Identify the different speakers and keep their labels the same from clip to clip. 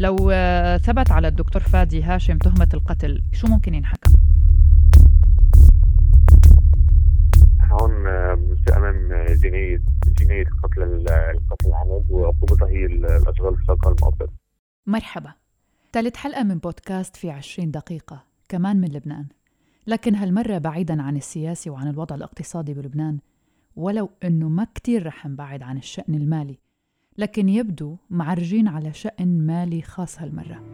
Speaker 1: لو ثبت على الدكتور فادي هاشم تهمة القتل شو ممكن ينحكم؟
Speaker 2: هون في أمام جنايه جنايه قتل القتل العمد وعقوبتها هي الأشغال في الشرق المؤبد.
Speaker 1: مرحبا. ثالث حلقة من بودكاست في 20 دقيقة كمان من لبنان. لكن هالمرة بعيدا عن السياسي وعن الوضع الاقتصادي بلبنان ولو إنه ما كتير رح نبعد عن الشأن المالي لكن يبدو معرجين على شأن مالي خاص هالمرة.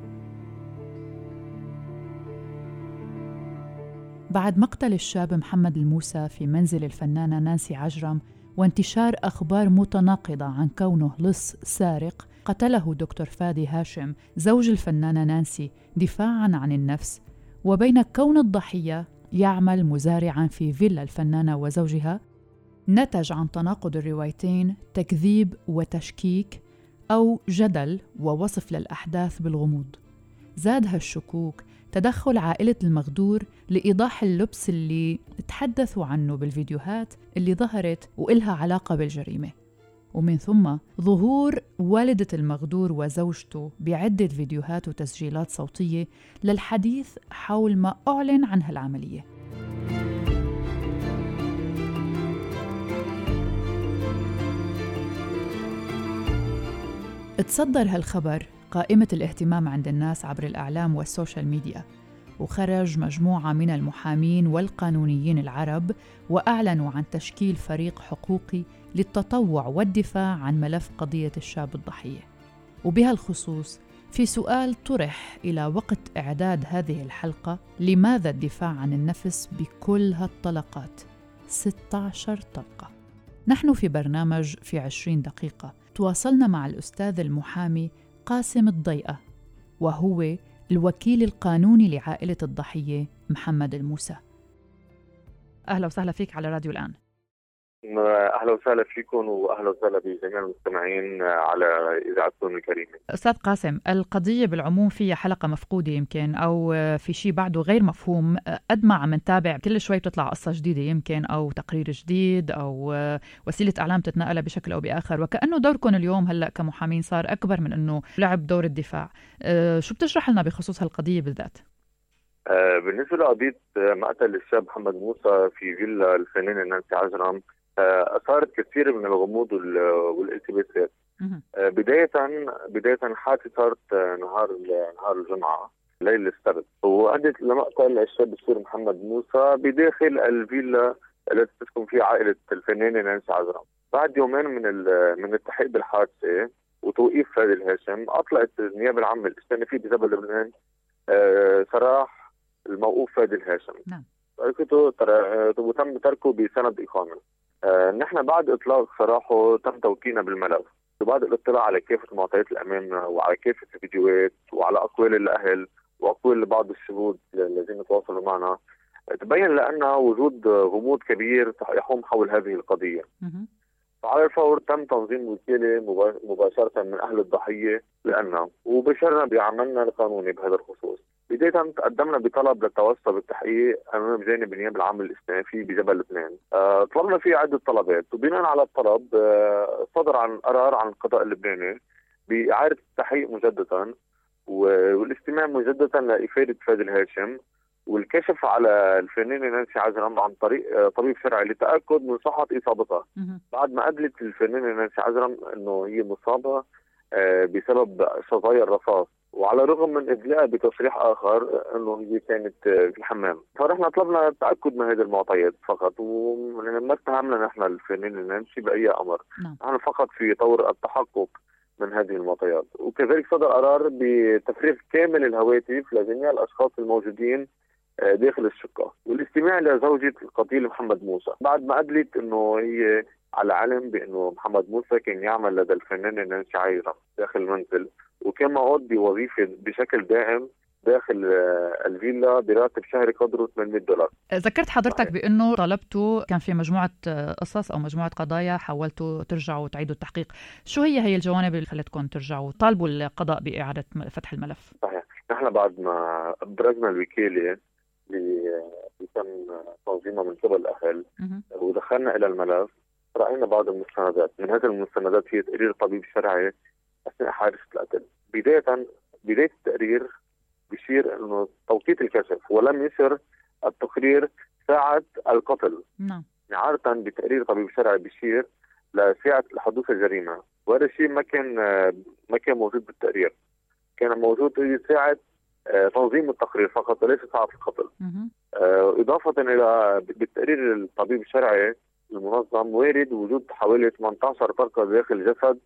Speaker 1: بعد مقتل الشاب محمد الموسى في منزل الفنانة نانسي عجرم وانتشار أخبار متناقضة عن كونه لص سارق قتله دكتور فادي هاشم زوج الفنانة نانسي دفاعا عن النفس وبين كون الضحية يعمل مزارعا في فيلا الفنانة وزوجها نتج عن تناقض الروايتين تكذيب وتشكيك أو جدل ووصف للأحداث بالغموض. زاد هالشكوك تدخل عائلة المغدور لإيضاح اللبس اللي تحدثوا عنه بالفيديوهات اللي ظهرت وإلها علاقة بالجريمة. ومن ثم ظهور والدة المغدور وزوجته بعدة فيديوهات وتسجيلات صوتية للحديث حول ما أعلن عن هالعملية تصدر هالخبر قائمة الاهتمام عند الناس عبر الإعلام والسوشيال ميديا وخرج مجموعة من المحامين والقانونيين العرب وأعلنوا عن تشكيل فريق حقوقي للتطوع والدفاع عن ملف قضية الشاب الضحية. وبهالخصوص في سؤال طرح إلى وقت إعداد هذه الحلقة لماذا الدفاع عن النفس بكل هالطلقات؟ 16 طلقة. نحن في برنامج في 20 دقيقة. تواصلنا مع الأستاذ المحامي قاسم الضيئة وهو الوكيل القانوني لعائلة الضحية محمد الموسى. أهلا وسهلا فيك على راديو الآن.
Speaker 2: أهلا وسهلا فيكم واهلا وسهلا بجميع المستمعين على اذاعتكم الكريمه.
Speaker 1: أستاذ قاسم، القضية بالعموم فيها حلقة مفقودة يمكن أو في شيء بعده غير مفهوم، قد ما عم نتابع كل شوي بتطلع قصة جديدة يمكن أو تقرير جديد أو وسيلة إعلام تتنقل بشكل أو بآخر، وكأنه دوركم اليوم هلأ كمحامين صار أكبر من إنه لعب دور الدفاع. شو بتشرح لنا بخصوص هالقضية بالذات؟
Speaker 2: بالنسبة لقضية مقتل الشاب محمد موسى في فيلا الفنانة نانسي عجرم أثارت كثير من الغموض والالتباسات. آه، بداية بداية حادثة صارت نهار نهار الجمعة ليلة السبت. وأدت لمقتل الشاب السوري محمد موسى بداخل الفيلا التي تسكن فيها عائلة الفنانة نانسي عزرام بعد يومين من من التحقيق بالحادثة وتوقيف فادي الهاشم اطلقت النيابه العامة الاستئنافية بجبل لبنان آه، سراح الموقوف فادي الهاشم. نعم. وتم تركه بسند إقامة. آه نحن بعد إطلاق سراحه تم توكيلنا بالملف وبعد الاطلاع على كافة معطيات الامام وعلى كافة الفيديوهات وعلى أقوال الأهل وأقوال بعض الشهود الذين تواصلوا معنا تبين لنا وجود غموض كبير يحوم حول هذه القضية. على الفور تم تنظيم وكالة مباشرة من أهل الضحية لنا وبشرنا بعملنا القانوني بهذا الخصوص. بداية تقدمنا بطلب للتوسع بالتحقيق أمام جانب النيابه العامه الاستئنافي بجبل لبنان. أه طلبنا فيه عدة طلبات. وبناء على الطلب أه صدر عن قرار عن القضاء اللبناني بإعادة التحقيق مجددا والاستماع مجددا لإفادة فادي الهاشم والكشف على الفنانة نانسي عجرم عن طريق آه، طبيب شرعي للتأكد من صحة إصابتها بعد ما قبلت الفنانة نانسي عجرم أنه هي مصابة آه، بسبب شظايا الرصاص. وعلى الرغم من إدلاء بتصريح آخر إنه هي كانت في الحمام. فرحنا طلبنا التاكد من هذه المعطيات فقط وما اتهمنا نحن الفنانين نانسي بأي أمر. نعم. نحن فقط في طور التحقق من هذه المعطيات. وكذلك صدر قرار بتفريغ كامل الهواتف لجميع الأشخاص الموجودين آه، داخل الشقة. والاستماع لزوجة القتيل محمد موسى. بعد ما قبلت إنه هي على علم بأنه محمد موسى كان يعمل لدى الفنانه نانسي عيرة داخل المنزل وكان موعود بوظيفه بشكل دائم داخل آه، الفيلا براتب شهري قدره 800 دولار.
Speaker 1: ذكرت حضرتك بأنه طلبتوا كان في مجموعة آه، قصص أو مجموعة قضايا حاولتوا ترجعوا وتعيدوا التحقيق. شو هي هي الجوانب اللي خلتكم ترجعوا؟ طالبوا القضاء بإعادة فتح الملف.
Speaker 2: صحيح. نحن بعد ما أبرزنا الوكالة اللي تم تنظيمها من قبل الأهل ودخلنا إلى الملف. رأينا بعض المستندات. من هذه المستندات هي تقرير طبيب شرعي أثناء حادثة القتل بداية بداية التقرير بيشير إنه توقيت الكشف ولم يشر التقرير ساعة القتل.
Speaker 1: نعم.
Speaker 2: عادة بتقرير طبيب شرعي بيشير لساعة حدوث الجريمة وهذا الشيء ما كان ما كان موجود بالتقرير. كان موجود ساعة آه، تنظيم التقرير فقط وليس ساعة القتل. آه، إضافة إلى بالتقرير الطبيب الشرعي المنظم وارد وجود حوالي 18 طلقه داخل جسد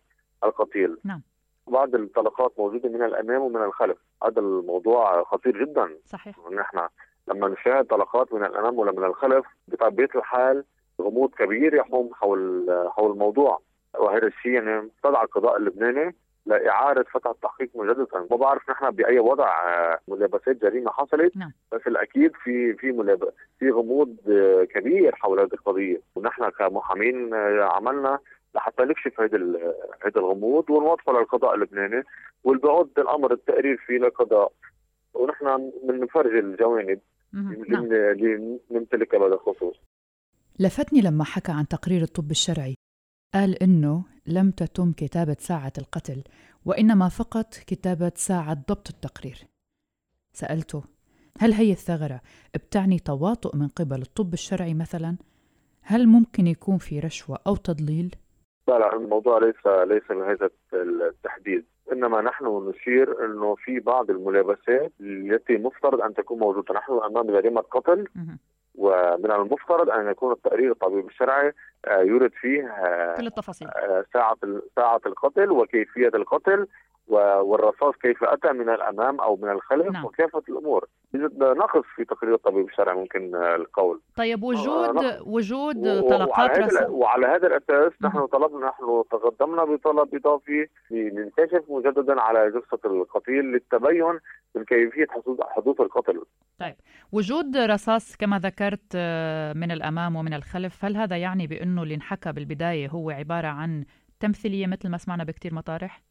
Speaker 2: القتيل.
Speaker 1: نعم.
Speaker 2: بعض الطلقات موجودة من الأمام ومن الخلف. هذا الموضوع خطير جدا.
Speaker 1: صحيح.
Speaker 2: نحن لما نشاهد طلقات من الأمام ولا من الخلف بطبيعة الحال غموض كبير يحوم حول حول الموضوع. وهذا الشيء يعني استدعى القضاء اللبناني لاعاده فتح التحقيق مجددا، ما بعرف نحن بأي وضع آه، ملابسات جريمة حصلت.
Speaker 1: نعم.
Speaker 2: بس الأكيد في في ملاب... في غموض آه، كبير حول هذه القضية، ونحن كمحامين آه، عملنا لحتى نكشف هذا هذا الغموض ونوضحه للقضاء اللبناني. والبعد الأمر التقرير فيه للقضاء ونحن بنفرج الجوانب اللي نعم. نمتلكها بهذا الخصوص.
Speaker 1: لفتني لما حكى عن تقرير الطب الشرعي. قال إنه لم تتم كتابة ساعة القتل وإنما فقط كتابة ساعة ضبط التقرير. سألته هل هي الثغرة بتعني تواطؤ من قبل الطب الشرعي مثلا؟ هل ممكن يكون في رشوة أو تضليل؟
Speaker 2: لا لا الموضوع ليس ليس بهذا التحديد. إنما نحن نشير إنه في بعض الملابسات التي مفترض أن تكون موجودة. نحن أمام جريمه قتل. ومن المفترض أن يكون التقرير الطبيب الشرعي آه، يورد فيه
Speaker 1: آه، كل التفاصيل.
Speaker 2: آه، ساعة ساعة القتل وكيفية القتل والرصاص كيف أتى من الأمام أو من الخلف نعم. وكافة الأمور. يوجد نقص في تقرير الطبيب الشرعي ممكن القول.
Speaker 1: طيب وجود آه وجود طلقات
Speaker 2: رصاص وعلى هذا الأساس نحن طلبنا نحن تقدمنا بطلب إضافي لنكتشف مجددا على جثة القتيل للتبين من كيفية حدوث القتل.
Speaker 1: طيب وجود رصاص كما ذكرت آه، من الأمام ومن الخلف هل هذا يعني بأنه اللي انحكى بالبداية هو عبارة عن تمثيلية مثل ما سمعنا بكثير مطارح؟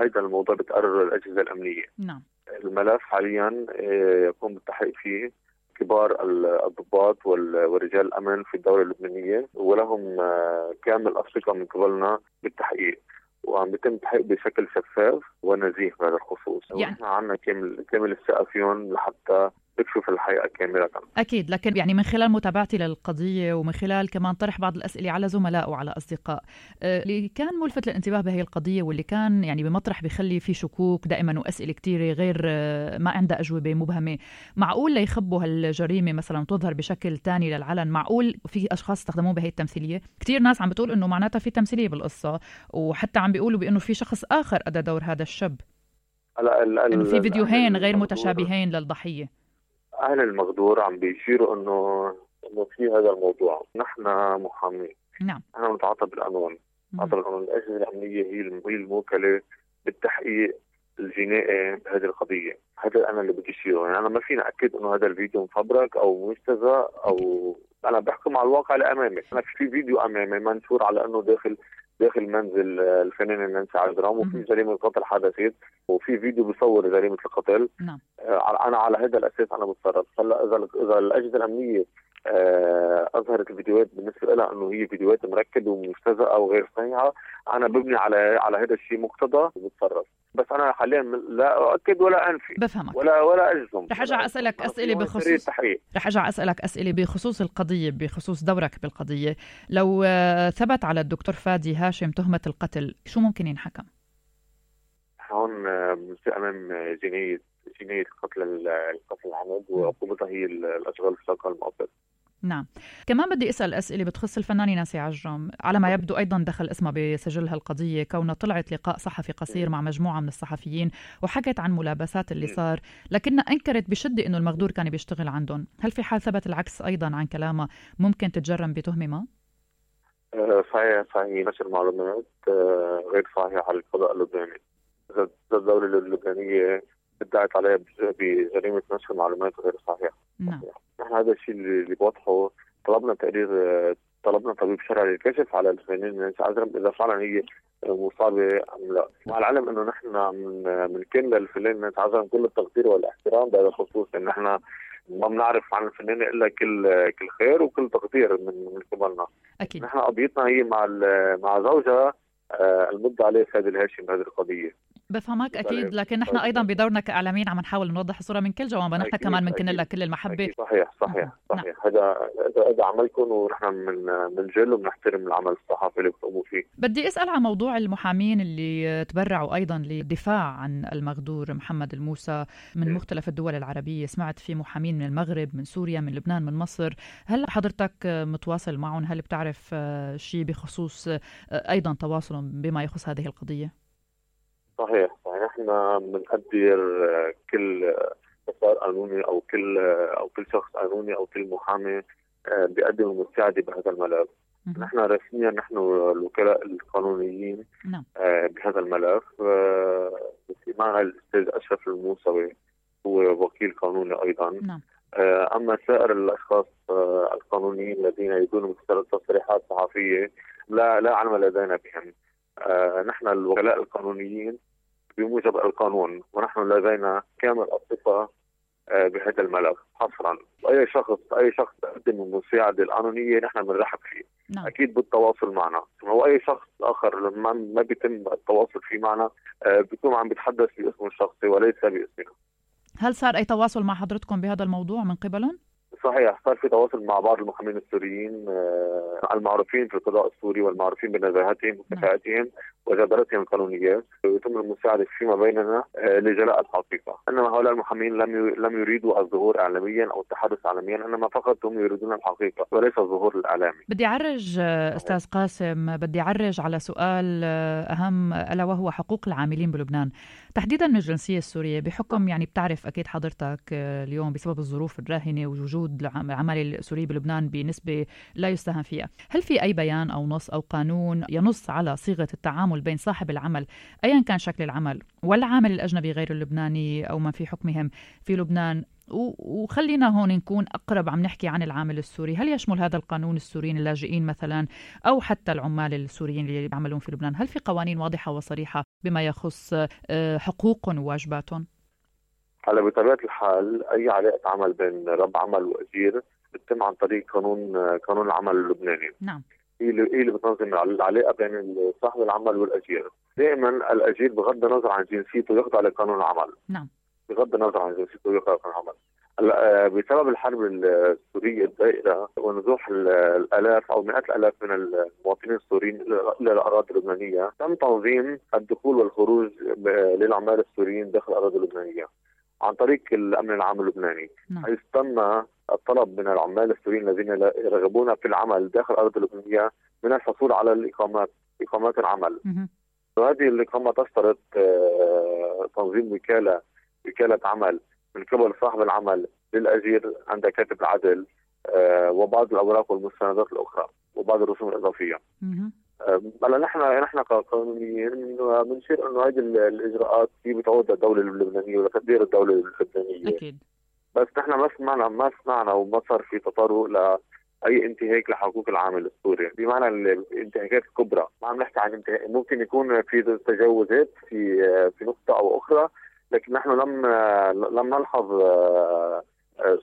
Speaker 2: هذا الموضوع بتقرر الأجهزة الأمنية.
Speaker 1: نعم.
Speaker 2: الملف حاليا آه، يقوم بالتحقيق فيه كبار الضباط ورجال الأمن في الدولة اللبنانية ولهم آه، كامل الثقه من قبلنا بالتحقيق. وعم بيتم التحقيق بشكل شفاف ونزيه بهذا الخصوص. يعني ونحن عندنا كامل كامل الثقه فيهم لحتى تكشف الحقيقة كاملة
Speaker 1: أكيد لكن يعني من خلال متابعتي للقضية ومن خلال كمان طرح بعض الأسئلة على زملاء وعلى أصدقاء آه، اللي كان ملفت للانتباه بهي القضية واللي كان يعني بمطرح بخلي في شكوك دائما وأسئلة كثيره غير آه، ما عندها أجوبة مبهمة معقول ليخبوا هالجريمة مثلا تظهر بشكل ثاني للعلن؟ معقول في أشخاص استخدموه بهي التمثيلية؟ كثير ناس عم بتقول إنه معناتها في تمثيلية بالقصة وحتى عم بيقولوا بإنه في شخص آخر أدى دور هذا الشاب. هلا إنه في فيديوهين غير متشابهين للضحية.
Speaker 2: أهل المقدور عم بيشيروا انه إنه في هذا الموضوع. نحن محامين.
Speaker 1: نعم.
Speaker 2: نحن نتعاطى بالقانون نتعاطى بالقانون الأجهزة الأمنية هي هي الموكلة بالتحقيق الجنائي بهذه القضية. هذا أنا اللي بدي أشيره. يعني أنا ما فيني أكد إنه هذا الفيديو مفبرك أو مستهزأ أو أنا بحكم على الواقع اللي امامي أنا في فيديو أمامي منشور على إنه داخل داخل منزل الفنانه نانسي عجرام وفي جريمة قتل حدثت وفي فيديو بيصور جريمة القتل
Speaker 1: نعم.
Speaker 2: آه، أنا على هذا الأساس أنا بتصرف هلا إذا إذا الأجهزة الأمنية آه، أظهرت الفيديوهات بالنسبة لها إنه هي فيديوهات مركبة ومستهزئه أو غير صحيحة. أنا ببني على على هذا الشيء مقتضى وبتصرف. بس أنا حاليا لا أؤكد ولا أنفي.
Speaker 1: بفهمك.
Speaker 2: ولا ولا أجزم.
Speaker 1: رح أرجع أسألك أسئلة بخصوص رح أرجع أسألك أسئلة بخصوص القضية بخصوص دورك بالقضية. لو آه، ثبت على الدكتور فادي هاشم تهمة القتل شو ممكن ينحكم؟
Speaker 2: هون بنصير أمام جناية جنايه قتل القتل العمد وعقوبتها هي الأشغال في الشقه المؤقت.
Speaker 1: نعم. كمان بدي أسأل أسئلة بتخص الفنانة ناسي عجرم. على ما يبدو أيضا دخل اسمها بسجل هالقضيه كونها طلعت لقاء صحفي قصير مع مجموعة من الصحفيين وحكت عن ملابسات اللي صار لكنها أنكرت بشدة إنه المغدور كان بيشتغل عندهم. هل في حال ثبت العكس أيضا عن كلامها ممكن تتجرم بتهمة ما؟
Speaker 2: أه، صحيح صحيح. نشر معلومات أه، غير صحيحة على القضاء اللبناني. إذا الدولة اللبنانية ادعت عليها بجريمة نشر معلومات غير صحيحة
Speaker 1: نعم
Speaker 2: نحن هذا الشيء اللي بوضحه طلبنا تقرير طلبنا طبيب شرعي للكشف على الفنانين من عذرم إذا فعلا هي مصابة أم لا، مع العلم إنه نحن من من كان للفنان من عذرم كل التقدير والاحترام بهذا الخصوص إن نحن ما بنعرف عن الفنانه إلا كل كل خير وكل تقدير من من قبلنا.
Speaker 1: أكيد
Speaker 2: نحن قضيتنا هي مع مع زوجها آه، المدعى عليه سيد الهاشم بهذه القضية.
Speaker 1: بفهمك أكيد لكن نحن أيضا بدورنا كإعلاميين عم نحاول نوضح الصورة من كل جوانب نحن كمان بنكن لك كل المحبه
Speaker 2: أكيد. صحيح صحيح نعم. صحيح. هذا هذا عملكم ونحن من بنجل وبنحترم العمل الصحفي اللي بتقوموا فيه.
Speaker 1: بدي أسأل عن موضوع المحامين اللي تبرعوا أيضا للدفاع عن المغدور محمد الموسى من مختلف الدول العربية. سمعت في محامين من المغرب من سوريا من لبنان من مصر. هل حضرتك متواصل معهم؟ هل بتعرف شيء بخصوص أيضا تواصلهم بما يخص هذه القضية؟
Speaker 2: صحيح. صحيح نحن بنقدر كل مسار قانوني أو كل أو كل شخص قانوني أو كل محامي آه، بيقدم المساعدة بهذا الملف. نحن رسميا نحن الوكلاء القانونيين نعم. آه، بهذا الملف. آه، معنا الأستاذ أشرف الموسوي هو وكيل قانوني أيضا. نعم. أما سائر الأشخاص القانونيين الذين يدون تصريحات صحفية لا لا علم لدينا بهم. نحن الوكلاء القانونيين بموجب القانون ونحن لدينا كامل الثقة آه، بهذا الملف حصرا واي شخص أي شخص يقدم المساعدة القانونية نحن بنرحب فيه نعم. أكيد بالتواصل معنا واي شخص آخر ما ما بيتم التواصل فيه معنا آه، بيكون عم بيتحدث باسمه الشخصي وليس باسمنا
Speaker 1: هل صار أي تواصل مع حضرتكم بهذا الموضوع من قبلهم؟
Speaker 2: صحيح صار في تواصل مع بعض المحامين السوريين آه، المعروفين في القضاء السوري والمعروفين بنزاهتهم وكفاءتهم وجدارتهم القانونية ويتم المساعدة فيما بيننا آه، لجلاء الحقيقة، انما هؤلاء المحامين لم لم يريدوا الظهور اعلاميا أو التحدث اعلاميا إنما فقط هم يريدون الحقيقة وليس الظهور الإعلامي.
Speaker 1: بدي أعرج آه، أستاذ قاسم بدي أعرج على سؤال أهم ألا وهو حقوق العاملين بلبنان، تحديدا من الجنسية السورية بحكم يعني بتعرف أكيد حضرتك اليوم بسبب الظروف الراهنة ووجود وجود العمل السوري بلبنان بنسبة لا يستهان فيها. هل في أي بيان أو نص أو قانون ينص على صيغة التعامل بين صاحب العمل أيا كان شكل العمل والعامل الأجنبي غير اللبناني أو من في حكمهم في لبنان؟ وخلينا هون نكون أقرب عم نحكي عن العامل السوري. هل يشمل هذا القانون السوريين اللاجئين مثلا أو حتى العمال السوريين اللي يعملون في لبنان؟ هل في قوانين واضحة وصريحة بما يخص آه، حقوقهم وواجباتهم؟
Speaker 2: هلا بطبيعة الحال أي علاقة عمل بين رب عمل واجير بتتم عن طريق قانون قانون العمل اللبناني.
Speaker 1: نعم.
Speaker 2: هي اللي هي اللي بتنظم العلاقة بين صاحب العمل والاجير دائما الاجير بغض النظر عن جنسيته يخضع لقانون العمل.
Speaker 1: نعم.
Speaker 2: بغض النظر عن جنسيته يخضع لقانون العمل. بسبب الحرب السورية الدائره ونزوح الآلاف أو مئات الآلاف من المواطنين السوريين إلى الأراضي اللبنانية تم تنظيم الدخول والخروج للعمال السوريين داخل الأراضي اللبنانية عن طريق الأمن العام اللبناني. نعم. حيث تم الطلب من العمال السوريين الذين يرغبون في العمل داخل الأرض اللبنانية من الحصول على الاقامات إقامات العمل. وهذه الإقامة تشترط آه، تنظيم وكاله وكالة عمل. من قبل صاحب العمل للاجير عند كاتب العدل آه، وبعض الأوراق والمستندات الأخرى وبعض الرسوم الإضافية. هلا نحن نحن كقانونيين بنشير انه هذه الإجراءات هي بتعود للدوله اللبنانية ولتدبير الدولة اللبنانية.
Speaker 1: أكيد.
Speaker 2: بس نحن ما سمعنا ما سمعنا وما صار في تطرق ل أي انتهاك لحقوق العامل السوري. بمعنى الانتهاكات الكبرى. ما عم نحكي عن انتهاك. ممكن يكون في تجاوزات في في نقطة أو أخرى. لكن نحن لم لم نلحظ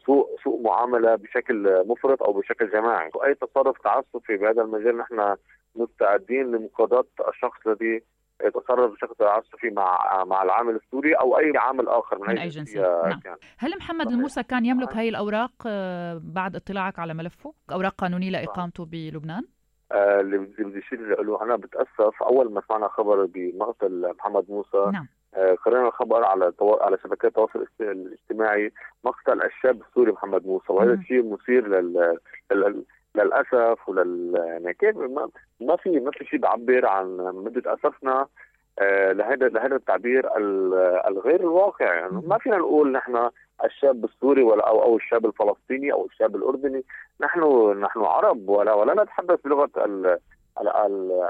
Speaker 2: سوء سوء معاملة بشكل مفرط أو بشكل جماعي واي تصرف تعسفي بهذا المجال نحن مستعدين لمقاضاه الشخص الذي يتصرف بشكل تعسفي مع مع العامل السوري أو أي عامل آخر
Speaker 1: من, من أي جنسية نعم. يعني. هل محمد الموسى كان يملك هذه الأوراق آه، بعد اطلاعك على ملفه؟ أوراق قانونية لإقامته بلبنان؟
Speaker 2: آه، اللي بدي اشير له أنا بتأسف أول ما سمعنا خبر بمقتل محمد موسى
Speaker 1: نعم.
Speaker 2: آه، قرينا الخبر على على شبكات التواصل الاجتماعي مقتل الشاب السوري محمد موسى وهذا الشيء مثير لل... لل... للأسف ولل يعني كيف ما, ما في ما في شيء بيعبر عن مدة أسفنا آه لهذا لهذا التعبير الغير الواقع. يعني ما فينا نقول نحن الشاب السوري ولا أو أو الشاب الفلسطيني أو الشاب الأردني نحن نحن عرب ولا ولا نتحدث بلغة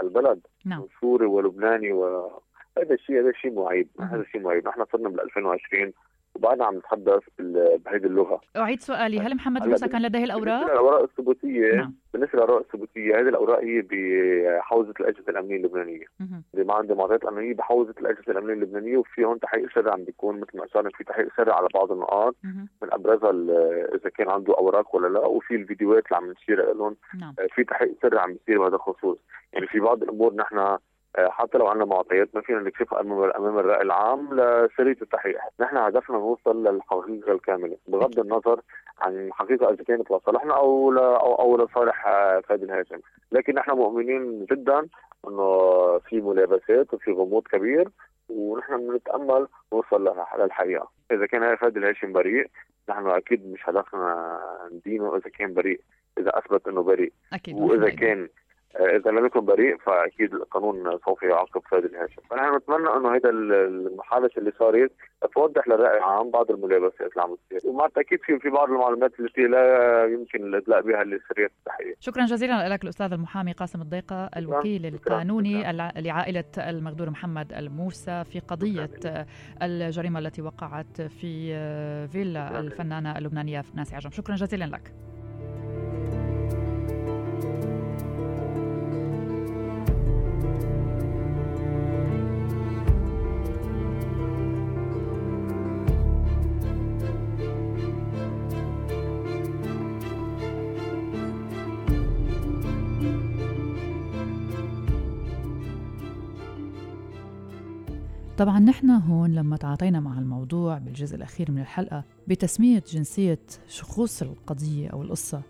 Speaker 2: البلد.
Speaker 1: نعم.
Speaker 2: سوري ولبناني و هذا الشيء هذا شيء معيب. هذا شيء معيب. نحن صرنا بال 2020 وبعدنا عم نتحدث بهذه اللغة.
Speaker 1: أعيد سؤالي. هل محمد موسى كان لديه الأوراق؟
Speaker 2: بالنسبة للأوراق الثبوتيه نعم. بالنسبة للأوراق الثبوتية هذه الأوراق هي بحوزة الأجهزة الأمنية اللبنانية. ما عندي معطيات أمنية بحوزة الأجهزة الأمنية اللبنانية وفي هون تحقيق سري عم بيكون مثل ما اشرنا في تحقيق سري على بعض النقاط. من أبرزها إذا كان عنده أوراق ولا لا وفي الفيديوهات اللي عم نشير لهم
Speaker 1: نعم.
Speaker 2: في تحقيق سري عم بيصير بهذا الخصوص. يعني في بعض الأمور نحن حتى لو عندنا معطيات ما فينا نكشفها أمام الرأي العام لسرية التحقيق، نحن هدفنا نوصل للحقيقة الكاملة بغض النظر عن حقيقة إذا كانت لصالحنا أو أو أو لصالح فادي الهاشم، لكن نحن مؤمنين جدا إنه في ملابسات وفي غموض كبير ونحن بنتأمل نوصل للحقيقة، إذا كان هذا فادي الهاشم بريء نحن أكيد مش هدفنا ندينه إذا كان بريء، إذا أثبت إنه بريء.
Speaker 1: أكيد
Speaker 2: وإذا كان إذا لم يكن بريء فأكيد القانون سوف يعاقب فادي الهاشم، فنحن نتمنى أنه هذا المحادثة اللي صارت توضح للراي العام بعض الملابسات اللي عم تصير، ومع التأكيد في في بعض المعلومات التي لا يمكن الإدلاء بها لسرية التحقيق.
Speaker 1: شكرا جزيلا لك الأستاذ المحامي قاسم الضيقة الوكيل القانوني لعائلة المغدور محمد الموسى في قضية الجريمة التي وقعت في فيلا الفنانة اللبنانية ناسي عجم، شكرا جزيلا لك. طبعا نحن هون لما تعاطينا مع الموضوع بالجزء الأخير من الحلقة بتسمية جنسية شخوص القضية أو القصة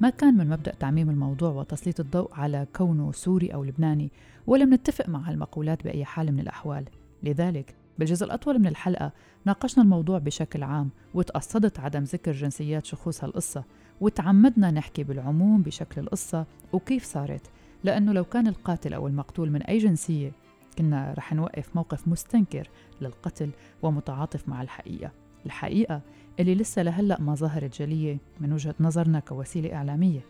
Speaker 1: ما كان من مبدأ تعميم الموضوع وتسليط الضوء على كونه سوري أو لبناني ولم نتفق مع المقولات بأي حال من الأحوال. لذلك بالجزء الأطول من الحلقة ناقشنا الموضوع بشكل عام وتقصدت عدم ذكر جنسيات شخوص هالقصة وتعمدنا نحكي بالعموم بشكل القصة وكيف صارت. لأنه لو كان القاتل أو المقتول من أي جنسية كنا رح نوقف موقف مستنكر للقتل ومتعاطف مع الحقيقة. الحقيقة اللي لسه لهلأ ما ظهرت جلية من وجهة نظرنا كوسيلة إعلامية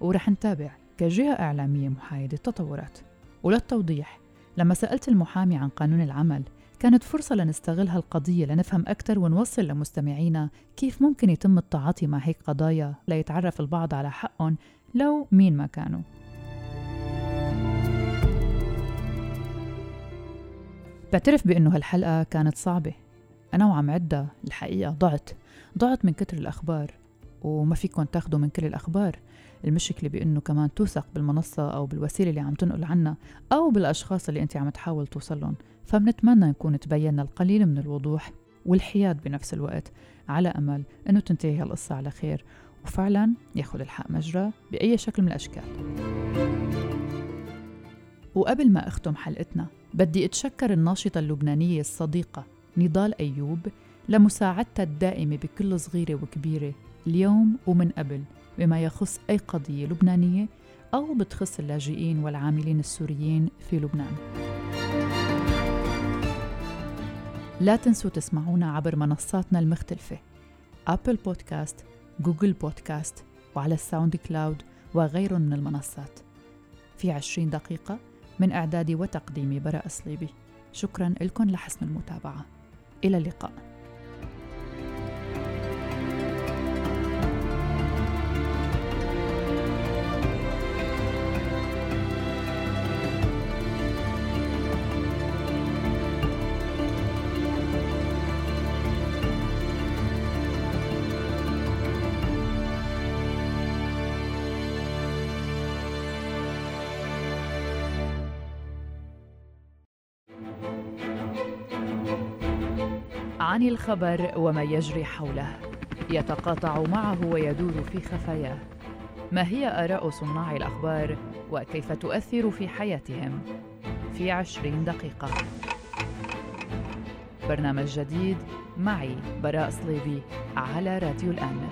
Speaker 1: ورح نتابع كجهة إعلامية محايدة التطورات. وللتوضيح لما سألت المحامي عن قانون العمل كانت فرصة لنستغل هالقضية لنفهم أكثر ونوصل لمستمعينا كيف ممكن يتم التعاطي مع هيك قضايا ليتعرف البعض على حقهم لو مين ما كانوا. بعترف بأنه هالحلقة كانت صعبة. أنا وعم عدها الحقيقة ضعت. ضعت من كتر الأخبار وما فيكم تاخدوا من كل الأخبار. المشكلة بأنه كمان توثق بالمنصة أو بالوسيلة اللي عم تنقل عنا أو بالأشخاص اللي أنت عم تحاول توصلهم. فبنتمنى نكون تبينا القليل من الوضوح والحياد بنفس الوقت. على أمل أنه تنتهي هالقصة على خير. وفعلا ياخذ الحق مجرى بأي شكل من الأشكال. وقبل ما أختم حلقتنا بدي أتشكر الناشطة اللبنانية الصديقة نضال أيوب لمساعدتها الدائمة بكل صغيرة وكبيرة اليوم ومن قبل بما يخص أي قضية لبنانية أو بتخص اللاجئين والعاملين السوريين في لبنان. لا تنسوا تسمعونا عبر منصاتنا المختلفة Apple Podcast، Google Podcast وعلى ال SoundCloud وغيرهم من المنصات. في عشرين دقيقة من إعدادي وتقديمي براء صليبي شكرا لكم لحسن المتابعة. إلى اللقاء. عن الخبر وما يجري حوله. يتقاطع معه ويدور في خفاياه. ما هي آراء صناع الأخبار وكيف تؤثر في حياتهم في عشرين دقيقة؟ برنامج جديد معي براء صليبي على راديو الآن.